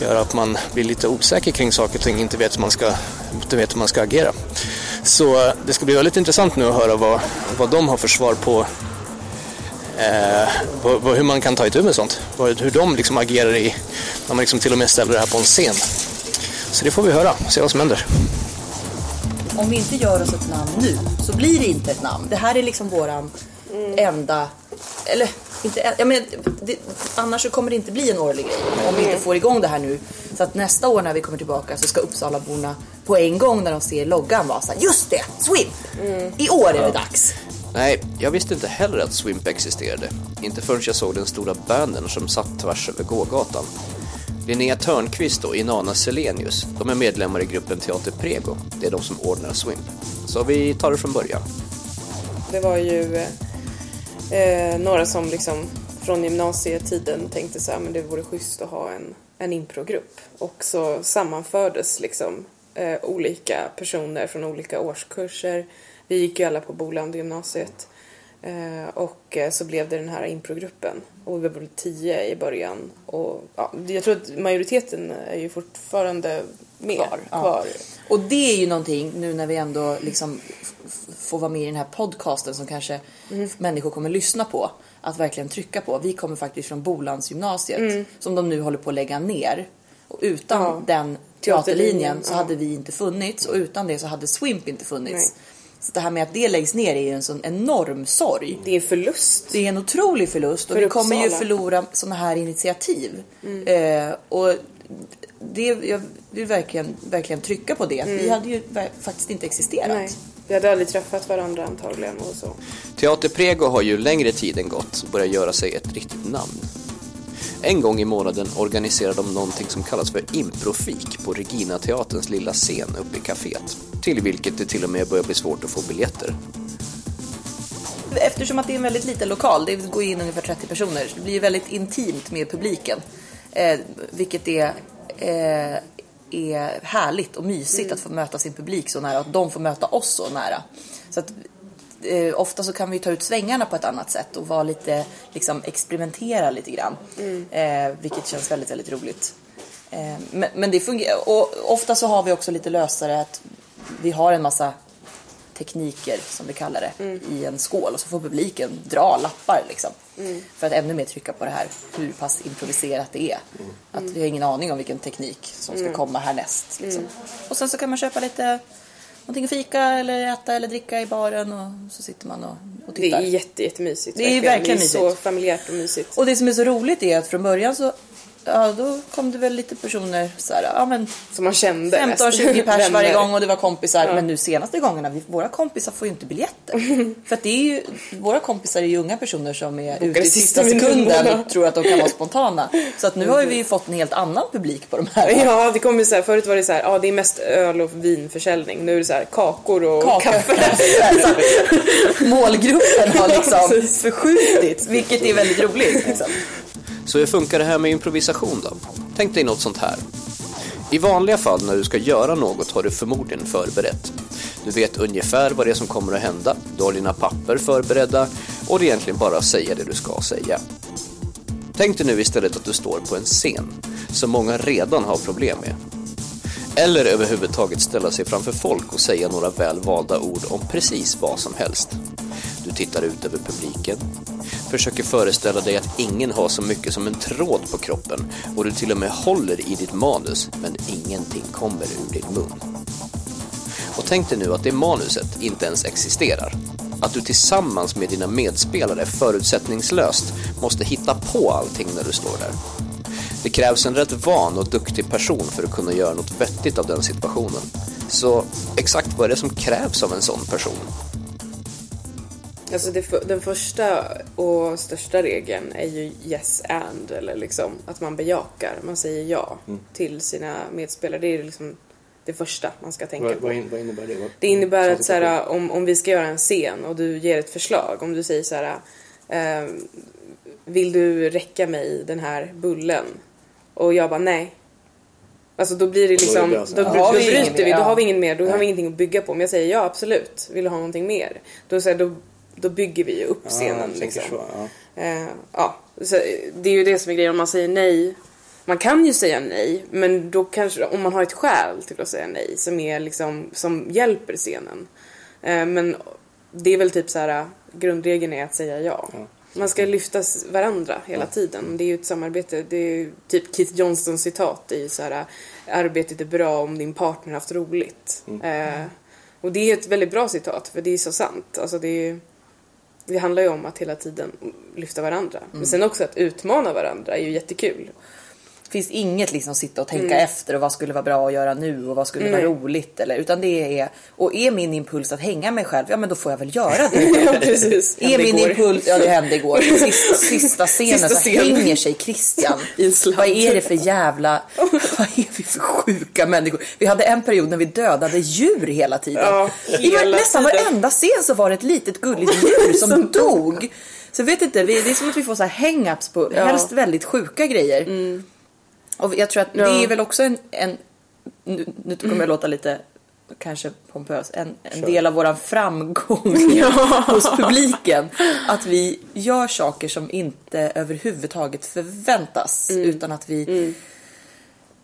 gör att man blir lite osäker kring saker och ting, inte vet hur man ska, inte vet hur man ska agera. Så eh, det ska bli väldigt intressant nu att höra vad, vad de har för svar på eh, vad, vad, hur man kan ta itu med sånt. Vad, hur de liksom agerar i, när man liksom till och med ställer det här på en scen. Så det får vi höra, se vad som händer. Om vi inte gör oss ett namn nu så blir det inte ett namn. Det här är liksom våran enda, eller inte, en- jag menar, det, annars så kommer det inte bli en årlig grej. Om vi inte får igång det här nu. Så att nästa år när vi kommer tillbaka så ska Uppsalaborna på en gång när de ser loggan vara så här, just det, Swimp! I år är det dags. Nej, jag visste inte heller att Swimp existerade. Inte förrän jag såg den stora bannern som satt tvärs över gågatan. Linnea Törnqvist och Inana Selenius, de är medlemmar i gruppen Teater Prego. Det är de som ordnar Swimp. Så vi tar det från början. Det var ju eh, några som liksom från gymnasietiden tänkte så här, men det vore schysst att ha en, en improgrupp. Och så sammanfördes liksom eh, olika personer från olika årskurser. Vi gick ju alla på Bolander gymnasiet. Eh, och eh, så blev det den här improgruppen. Och vi var tio i början. Och ja, jag tror att majoriteten är ju fortfarande med Kvar, ja. kvar. Och det är ju någonting nu när vi ändå liksom f- f- får vara med i den här podcasten som kanske människor kommer lyssna på. Att verkligen trycka på. Vi kommer faktiskt från Bolandsgymnasiet som de nu håller på att lägga ner. Och utan Ja. den Teaterlinjen, teaterlinjen så ja. hade vi inte funnits och utan det så hade Swimp inte funnits. Nej. Så det här med att det läggs ner är ju en sån enorm sorg. Det är förlust. Det är en otrolig förlust och För vi kommer ju Uppsala. förlora sådana här initiativ. Mm. Eh, och det, jag vill verkligen, verkligen trycka på det. Vi hade ju faktiskt inte existerat. Mm. Nej. Vi hade aldrig träffat varandra antagligen och så. Teater Prego har ju längre tiden gått börjat göra sig ett riktigt namn. En gång i månaden organiserar de någonting som kallas för improfik på Regina Teaterns lilla scen uppe i kaféet. Till vilket det till och med börjar bli svårt att få biljetter. Eftersom att det är en väldigt liten lokal, det går in ungefär 30 personer, så det blir ju väldigt intimt med publiken. Eh, vilket är, eh, är härligt och mysigt att få möta sin publik så nära, att de får möta oss så nära. Så att, eh, ofta så kan vi ta ut svängarna på ett annat sätt och vara lite, liksom experimentera lite grann. Eh, vilket känns väldigt, väldigt roligt. Eh, men, men det fungerar, och ofta så har vi också lite lösare att vi har en massa tekniker som vi kallar det i en skål och så får publiken dra lappar liksom. För att ännu mer trycka på det här hur pass improviserat det är. Att vi har ingen aning om vilken teknik som ska komma härnäst. Liksom. Och sen så kan man köpa lite någonting att fika eller äta eller dricka i baren och så sitter man och, och Det tittar. är jätte, jättemysigt. Det är verkligen Det är så mysigt. familjärt och mysigt. Och det som är så roligt är att från början så Ja, då kom det väl lite personer så här, ja men Som man kände 15-20 pers varje gång och det var kompisar. Men nu senaste gångerna, vi, våra kompisar får ju inte biljetter. *laughs* För att det är ju, våra kompisar är ju unga personer som är ute i sista sista sekunden och tror att de kan vara spontana. *laughs* Så att nu har ju vi fått en helt annan publik på de här. Ja, det kommer så här, förut var det så här, ja det är mest öl och vinförsäljning. Nu är det så här kakor och Kakor. kaffe. *laughs* Målgruppen har liksom förskjutits, vilket är väldigt roligt. Liksom. Så hur funkar det här med improvisation då? Tänk dig något sånt här. I vanliga fall när du ska göra något har du förmodligen förberett. Du vet ungefär vad det är som kommer att hända, du har dina papper förberedda och det är egentligen bara att säga det du ska säga. Tänk dig nu istället att du står på en scen som många redan har problem med. Eller överhuvudtaget ställa sig framför folk och säga några väl valda ord om precis vad som helst. Du tittar ut över publiken, försöker föreställa dig att ingen har så mycket som en tråd på kroppen och du till och med håller i ditt manus men ingenting kommer ur din mun. Och tänk dig nu att det manuset inte ens existerar. Att du tillsammans med dina medspelare förutsättningslöst måste hitta på allting när du står där. Det krävs en rätt van och duktig person för att kunna göra något vettigt av den situationen. Så exakt vad är det som krävs av en sån person? Alltså det, den första och största regeln är ju yes and eller liksom att man bejakar, man säger ja till sina medspelare. Det är liksom det första man ska tänka Vad, på. vad, in, vad innebär det? Vad- Det innebär att så här, om, om vi ska göra en scen och du ger ett förslag, om du säger så här, eh, vill du räcka mig den här bullen? Och jag bara nej. Alltså då blir det liksom, Då då, då, bryter vi, då har vi ingen mer, då har vi ingenting att bygga på. Men jag säger ja absolut, vill du ha någonting mer? Då, så här, då, då bygger vi ju upp Ja, scenen. tänker liksom. så, ja. Eh, ja, så det är ju det som är grejen om man säger nej. Man kan ju säga nej, men då kanske om man har ett skäl till att säga nej som är liksom som hjälper scenen. Eh, men det är väl typ så här grundregeln är att säga ja. Man ska lyfta varandra hela tiden. Det är ju ett samarbete. Det är typ Keith Johnstons citat. Ju så här arbetet är bra om din partner haft roligt. Eh, och det är ett väldigt bra citat för det är så sant. Alltså det är det handlar ju om att hela tiden lyfta varandra. Men sen också att utmana varandra är ju jättekul. Det finns inget liksom sitta och tänka efter och vad skulle vara bra att göra nu och vad skulle vara Nej. roligt eller utan det är och är min impuls att hänga mig själv, ja men då får jag väl göra det. *laughs* ja, precis. Är min igår. impuls, ja det hände igår, *laughs* sista, sista scenen Sista så scenen. hänger sig Christian. *laughs* I. Vad är det för jävla, vad är vi för sjuka människor? Vi hade en period när vi dödade djur hela tiden. Ja, I hela nästan tiden. varenda scen så var det ett litet gulligt djur som dog. Så vet inte, vi, det är som att vi får så här hang-ups på Ja. helst väldigt sjuka grejer. Och jag tror att det Ja. är väl också en, en nu, nu kommer jag låta lite kanske pompös, en, en del av våran framgång *laughs* *laughs* hos publiken. Att vi gör saker som inte överhuvudtaget förväntas. Mm. Utan att vi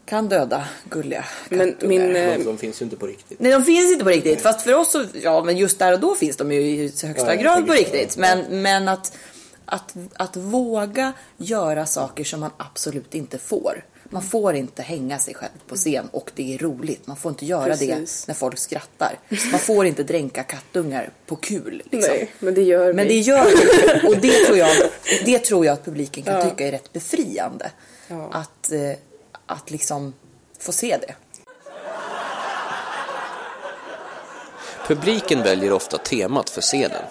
kan döda gulliga Men min, eh, De, de finns ju inte på riktigt. Nej, de finns inte på riktigt. Fast för oss så, ja men just där och då finns de ju i högsta Ja, grad på riktigt. Men, men att, att, att våga göra saker som man absolut inte får. Man får inte hänga sig själv på scen och det är roligt. Man får inte göra Precis. det när folk skrattar. Man får inte dränka kattungar på kul. Liksom. nej, men det gör Men vi. det gör vi. *laughs* Och det tror jag, det tror jag att publiken kan Ja. tycka är rätt befriande. Ja. Att, eh, att liksom få se det. Publiken väljer ofta temat för scenen.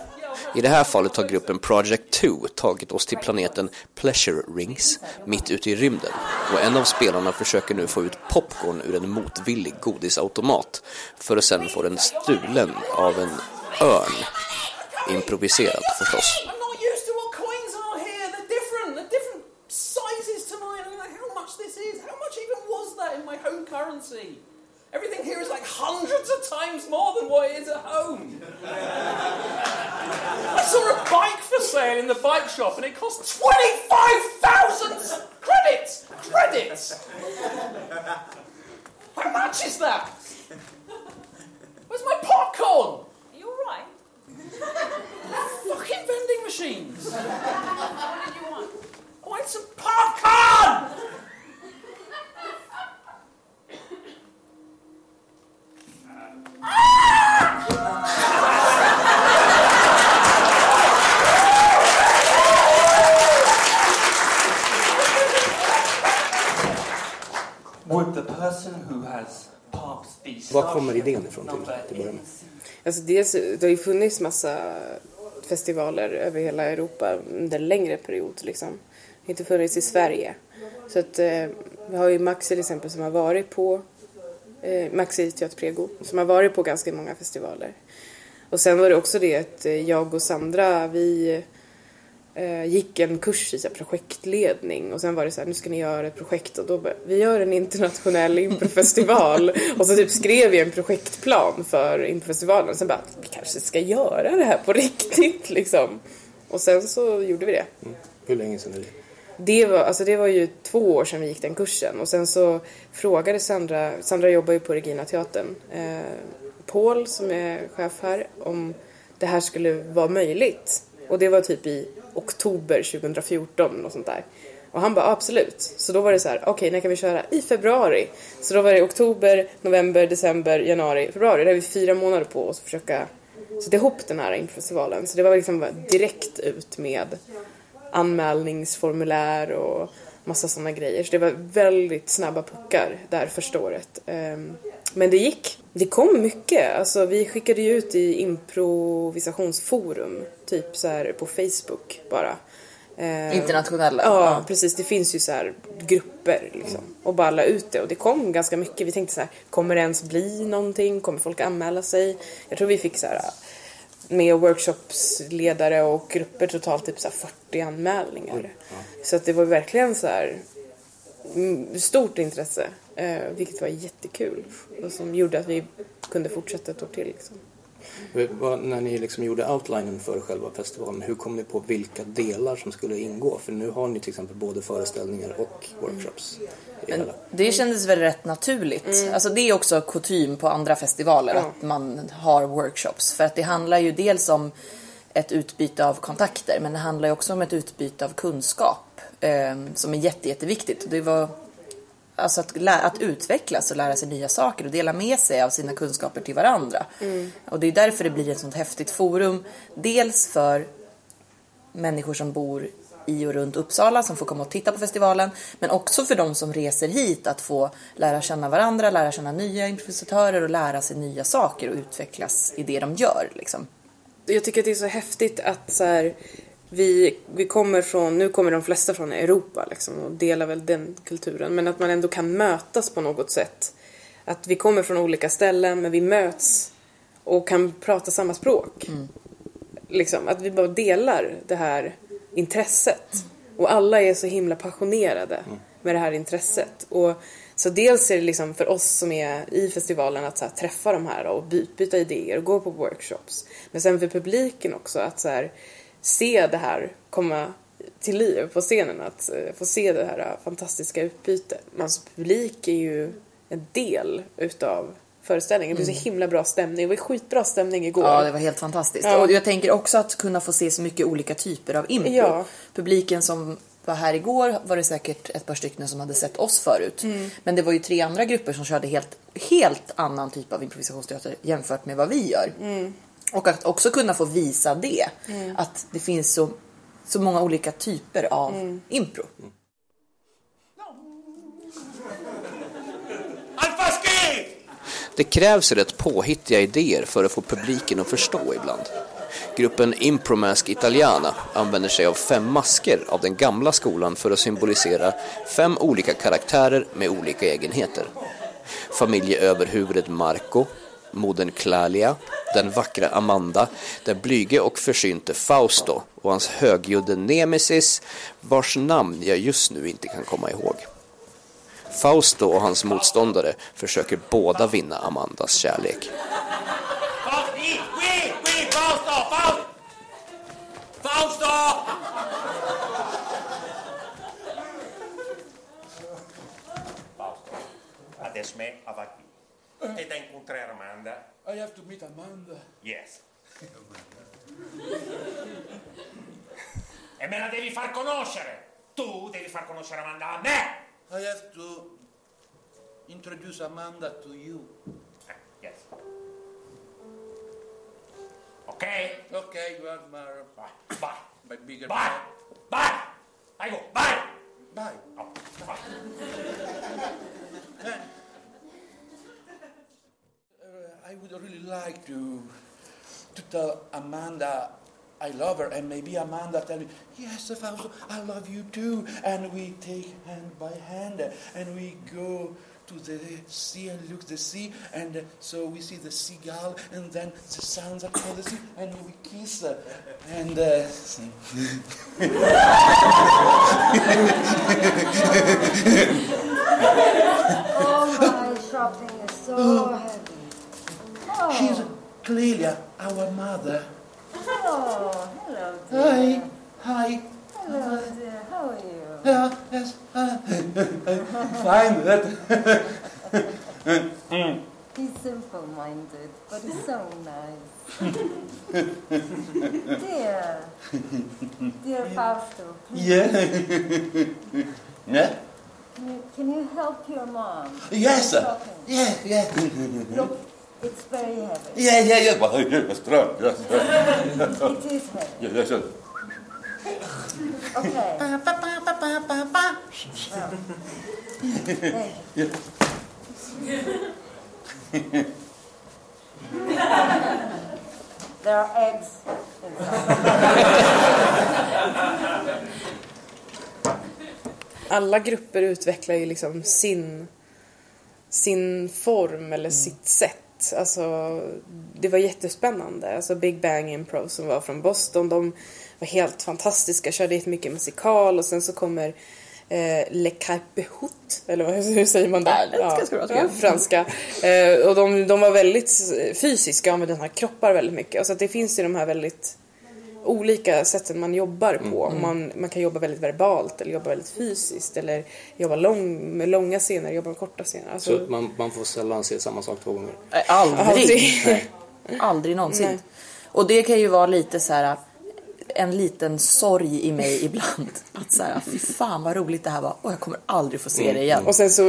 I det här fallet har gruppen Project 2 tagit oss till planeten Pleasure Rings mitt ute i rymden och en av spelarna försöker nu få ut popcorn ur en motvillig godisautomat för att sen få den stulen av en örn. Improviserat förstås. Currency? Everything here is like hundreds of times more than what it is at home. I saw a bike for sale in the bike shop and it cost 25,000 credits! Credits! How much is that? Where's my popcorn? Are you alright? Fucking vending machines! What did you want? I want some popcorn! Kommer idén ifrån till, till början? Alltså dels, det har ju funnits massa festivaler över hela Europa under en längre period liksom. Det har inte funnits i Sverige. Så att eh, vi har ju Maxi till exempel som har varit på eh, Maxi Teater Prego som har varit på ganska många festivaler. Och sen var det också det att eh, jag och Sandra vi gick en kurs i så projektledning och sen var det så här, nu ska ni göra ett projekt och då bara, vi gör en internationell improfestival *laughs* och så typ skrev vi en projektplan för improfestivalen och sen bara, vi kanske ska göra det här på riktigt liksom. Och sen så gjorde vi det. Hur länge sedan är det? Det var, alltså det var ju två år sedan vi gick den kursen och sen så frågade Sandra, Sandra jobbar ju på Regina teatern, eh, Paul som är chef här, om det här skulle vara möjligt. Och det var typ i oktober 2014 och sånt där. Och han bara absolut. Så då var det så här, okej när kan vi köra? I februari. Så då var det oktober, november, december, januari, februari. Det hade vi fyra månader på oss att försöka sätta ihop den här infestivalen. Så det var liksom direkt ut med anmälningsformulär och massa sådana grejer. Så det var väldigt snabba puckar där första året. Ehm, men det gick. Det kom mycket. Alltså vi skickade ju ut i improvisationsforum, typ så här på Facebook bara. Ehm, Internationella. Ja, precis. Det finns ju så här grupper liksom. Och bara la ut det. Och det kom ganska mycket. Vi tänkte så här, kommer det ens bli någonting? Kommer folk anmäla sig? Jag tror vi fick så här med workshopsledare och grupper totalt typ så här 40 anmälningar. Så att det var verkligen så här mm, stort intresse. Eh, vilket var jättekul. Och som gjorde att vi kunde fortsätta ett år till. Liksom. Vad- När ni liksom gjorde outlinen för själva festivalen, hur kom ni på vilka delar som skulle ingå? För nu har ni till exempel både föreställningar och workshops. Men det kändes väl rätt naturligt. Alltså det är också kutym på andra festivaler Mm. Ja. att man har workshops. För att det handlar ju dels om ett utbyte av kontakter men det handlar ju också om ett utbyte av kunskap eh, som är jätte, jätteviktigt. Det var alltså att, att utvecklas och lära sig nya saker och dela med sig av sina kunskaper till varandra. Och det är därför det blir ett sånt häftigt forum. Dels för människor som bor i och runt Uppsala som får komma och titta på festivalen. Men också för de som reser hit att få lära känna varandra, lära känna nya improvisatörer och lära sig nya saker och utvecklas i det de gör. Liksom. Jag tycker att det är så häftigt att så här, vi, vi kommer från, nu kommer de flesta från Europa liksom, och delar väl den kulturen. Men att man ändå kan mötas på något sätt. Att vi kommer från olika ställen men vi möts och kan prata samma språk. Liksom, att vi bara delar det här intresset. Och alla är så himla passionerade med det här intresset. Och Så dels är det liksom för oss som är i festivalen att här, träffa de här och by- byta idéer och gå på workshops. Men sen för publiken också att så här, se det här komma till liv på scenen. Att eh, få se det här eh, fantastiska utbytet. Alltså publik är ju en del utav föreställningen. Det blir så himla bra stämning. Det var skitbra stämning igår. Ja, det var helt fantastiskt. Ja. Och jag tänker också att kunna få se så mycket olika typer av impro. Ja. Publiken som var här igår var det säkert ett par stycken som hade sett oss förut. Mm. Men det var ju tre andra grupper som körde helt, helt annan typ av improvisationsteater jämfört med vad vi gör. Mm. Och att också kunna få visa det. Att det finns så, så många olika typer av Mm. impro. Det krävs rätt påhittiga idéer för att få publiken att förstå ibland. Gruppen Impromask Italiana använder sig av fem masker av den gamla skolan för att symbolisera fem olika karaktärer med olika egenheter. Familjeöverhuvudet Marco, modern Clalia, den vackra Amanda, den blyge och försynte Fausto och hans högljudde nemesis vars namn jag just nu inte kan komma ihåg. Fausto och hans motståndare försöker båda vinna Amandas kärlek. Qui, qui, avanti. E da incontrare Amanda? I have to meet Amanda. Yes. e me la devi far conoscere! Tu devi far conoscere Amanda a me! I have to introduce Amanda to you. Eh, yes. Ok? Okay, you are my, Vai, vai, my bigger vai, vai! Vai, go, vai! Bye. Oh, vai. I would really like to to tell Amanda I love her, and maybe Amanda tell me, yes, Fausto, I love you too, and we take hand by hand, and we go to the sea and look the sea, and so we see the seagull, and then the sounds of the sea, and we kiss, and uh. *laughs* Oh, my shopping is so. Oh, she's Clelia, our mother. oh, hello, Hi, dear. hi. Hi. Hello, dear. How are you? Yeah, yes, uh, *laughs* fine. That. *laughs* He's simple-minded, but he's so nice. *laughs* dear, dear Fausto, Yeah. yeah. can you, can you help your mom? Yes. Yeah, yeah. Look, it's very heavy. Yeah, yeah, yeah. Well, yes, strong. Yes, yes. It is heavy. yes, yes, yes. Okay. Well, there you There are eggs alla grupper utvecklar ju liksom sin, sin form eller sitt sätt. Alltså, det var jättespännande. Alltså Big Bang Impro som var från Boston, de var helt fantastiska, körde jättemycket musikal och sen så kommer eh, Le Carpehut, eller vad, *laughs* hur säger man det? Ja, det är ganska bra, ja, jag. franska. Eh, och de, de var väldigt fysiska, använde den här kroppar väldigt mycket. Så att det finns ju de här väldigt olika sätten man jobbar på. Man, man kan jobba väldigt verbalt eller jobba väldigt fysiskt eller jobba lång, med långa scener, jobba med korta scener. Alltså, Så man, man får sällan se samma sak två gånger. Aldrig. Aldrig. *laughs* Aldrig någonsin. Nej. Och det kan ju vara lite så här en liten sorg i mig ibland. *laughs* Att så här, fy fan vad roligt det här var och jag kommer aldrig få se det igen. och sen så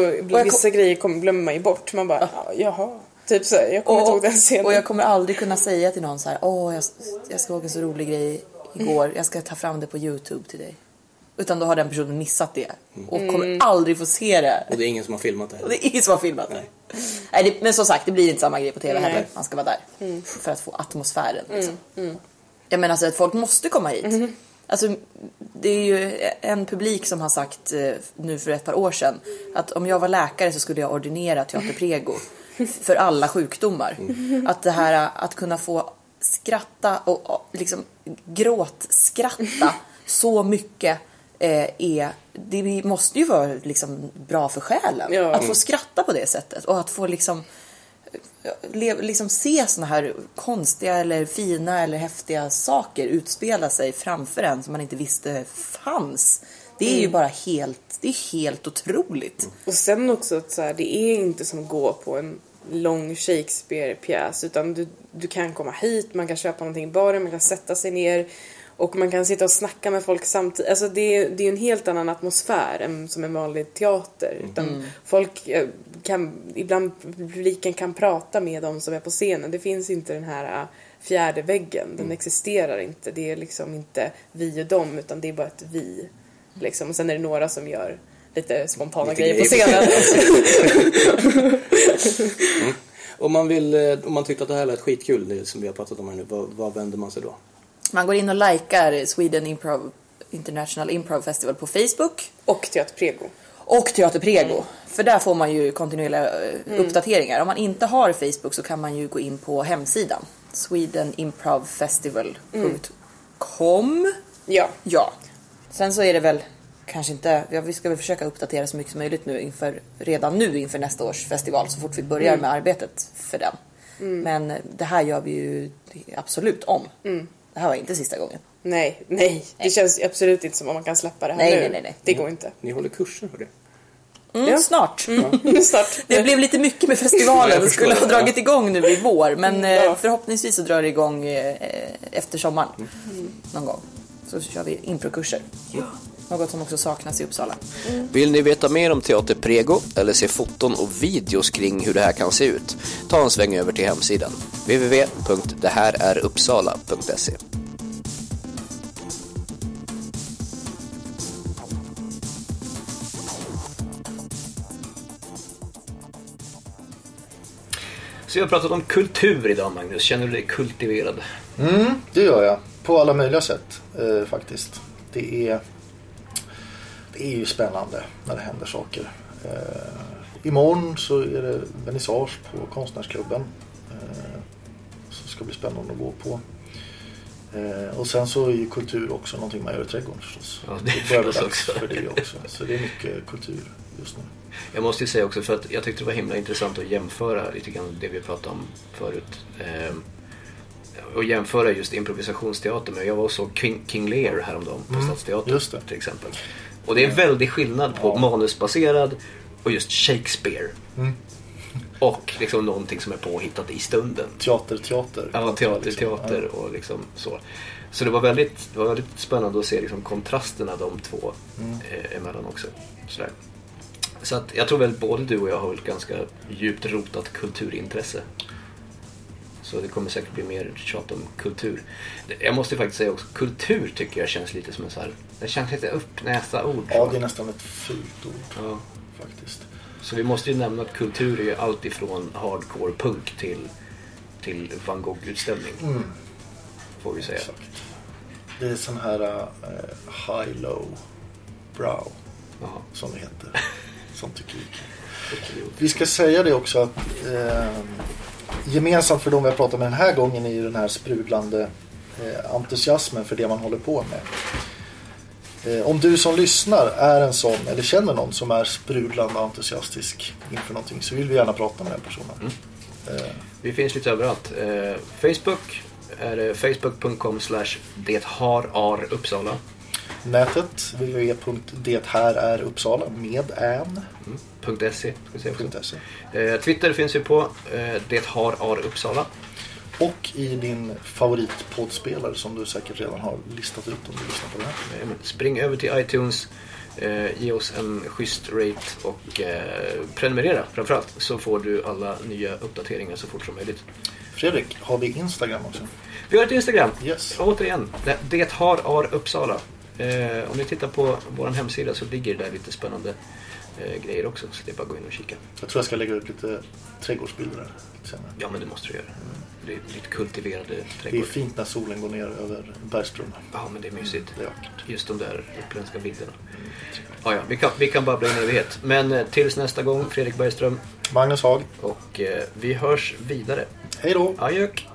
vissa grejer kommer, glömmer man ju bort. Man bara, ja, jaha. Typ så, jag kommer inte ihåg den scenen. och jag kommer aldrig kunna säga till någon så här, åh jag, jag såg en så rolig grej igår, jag ska ta fram det på Youtube till dig. Utan då har den personen missat det och kommer aldrig få se det. Och det är ingen som har filmat det Och det är ingen som har filmat det. Nej, det, men som sagt, det blir inte samma grej på TV Nej. heller. Man ska vara där. För att få atmosfären. Liksom. Jag menar alltså att folk måste komma hit. Alltså, det är ju en publik som har sagt eh, nu för ett par år sedan att om jag var läkare så skulle jag ordinera teater prego *laughs* för alla sjukdomar. Att det här att kunna få skratta och liksom gråtskratta *laughs* så mycket eh, är, det måste ju vara liksom bra för själen. Ja. Att få skratta på det sättet och att få liksom, eh, le, liksom se såna här konstiga eller fina eller häftiga saker utspela sig framför en som man inte visste fanns. Det är ju bara helt, det är helt otroligt. Och sen också att så här, det är inte som att gå på en lång Shakespeare-pjäs utan du, du kan komma hit, man kan köpa någonting i baren, man kan sätta sig ner och man kan sitta och snacka med folk samtidigt. Alltså det är, det är en helt annan atmosfär än som en vanlig teater. Utan folk eh, kan, ibland publiken kan prata med de som är på scenen. Det finns inte den här eh, fjärde väggen, den existerar inte. Det är liksom inte vi och dem utan det är bara ett vi. Liksom. Och sen är det några som gör lite spontana Lite grejer på scenen. Om man, vill, eh, om man tyckte att det här lät skitkul, det som vi har pratat om här nu, vad, vad vänder man sig då? Man går in och likar Sweden Improv, International Improv Festival på Facebook. Och Teater Prego. Och Teater Prego. För där får man ju kontinuerliga eh, uppdateringar. Om man inte har Facebook så kan man ju gå in på hemsidan. swedenimprovfestival.com Ja. Ja. Sen så är det väl kanske inte, ja, vi ska väl försöka uppdatera så mycket som möjligt nu inför, redan nu inför nästa års festival så fort vi börjar med arbetet för den. Men eh, det här gör vi ju absolut om. Det här var inte sista gången. Nej, nej. Det känns absolut inte som om man kan släppa det här Nej, nu. nej, nej, nej. Det går inte. Ni håller kurser hörde Mm, Ja. Snart. *laughs* Snart. Det blev lite mycket med festivalen. jag Det skulle ha dragit igång nu i vår. Men eh, Ja. förhoppningsvis så drar det igång eh, efter sommaren. Någon gång. Så kör vi improkurser. Något som också saknas i Uppsala. Vill ni veta mer om Teater Prego eller se foton och videos kring hur det här kan se ut? Ta en sväng över till hemsidan www.dethäräruppsala.se Så jag har pratat om kultur idag Magnus, känner du dig kultiverad? Mm, det gör jag. På alla möjliga sätt eh, faktiskt. Det är, det är ju spännande när det händer saker. Eh, imorgon så är det vernissage på Konstnärsklubben. Eh, som ska bli spännande att gå på. Eh, och sen så är ju kultur också någonting man gör i trädgården förstås. Ja, det börjar förstås dags också. för det också. Så det är mycket kultur just nu. Jag måste ju säga också för att jag tyckte det var himla intressant att jämföra lite grann det vi pratade om förut. Ehm, och jämföra just improvisationsteater med, jag var och såg King, King Lear häromdagen på Stadsteatern just det. till exempel. Och det är en väldig skillnad på manusbaserad och just Shakespeare. Och liksom någonting som är påhittat i stunden. Teater, teater. Ja, teater, teater och liksom så. Så det var väldigt, det var väldigt spännande att se liksom kontrasterna de två eh, emellan också. Sådär. Så att jag tror väl både du och jag har ett ganska djupt rotat kulturintresse. Så det kommer säkert bli mer tjat om kultur. Jag måste faktiskt säga också, kultur tycker jag känns lite som en så här, det känns lite uppnästa ord. Ja, det är nästan ett fult ord Ja. faktiskt. Så vi måste ju nämna att kultur är ju allt ifrån hardcore punk till, till van Gogh-utställning. Får vi säga. Exakt. Det är sån här eh, high-low brow Jaha. som det heter. *laughs* Som tycker vi. Vi ska säga det också att eh, gemensamt för de vi har pratat med den här gången är ju den här sprudlande eh, entusiasmen för det man håller på med. Eh, om du som lyssnar är en sån eller känner någon som är sprudlande entusiastisk inför någonting så vill vi gärna prata med den personen. Eh, Vi finns lite överallt. Eh, Facebook är det facebook.com slash det har ar Uppsala. Nätet www.dethäräruppsala med. .se, vi säga också. .se. Eh, Twitter finns vi på. Eh, det har ar Uppsala. Och i din favoritpoddspelare som du säkert redan har listat ut om du lyssnar på det här. Eh, Spring över till iTunes. Eh, ge oss en schysst rate och eh, prenumerera framförallt. Så får du alla nya uppdateringar så fort som möjligt. Fredrik, har vi Instagram också? Vi har ett Instagram. Yes. Återigen, det har ar Uppsala. Eh, om ni tittar på vår hemsida så ligger det där lite spännande eh, grejer också. Så det är bara att gå in och kika. Jag tror jag ska lägga ut lite trädgårdsbilder där lite senare. Ja, men det måste du göra. Det är lite kultiverade Det är trädgårdar. fint när solen går ner över bergsbrunnar. Ja, men det är mysigt. Det är. Just de där uppländska bilderna. Ja, ja, vi, kan, vi kan babbla i en evighet. Men eh, tills nästa gång, Fredrik Bergström. Magnus Haag, Och eh, vi hörs vidare. hej då! Adjök!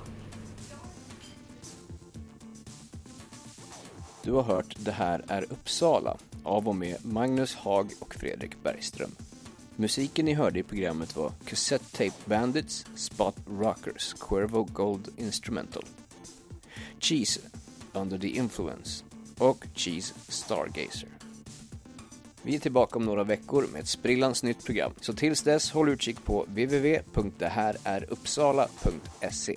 Du har hört Det här är Uppsala. av och med Magnus Hag och Fredrik Bergström. Musiken ni hörde i programmet var Cassette Tape Bandits, Spot Rockers, Cuervo Gold Instrumental, Cheese, Under the Influence och Cheese Stargazer. Vi är tillbaka om några veckor med ett sprillans nytt program, så tills dess håll utkik på www.dethäräruppsala.se.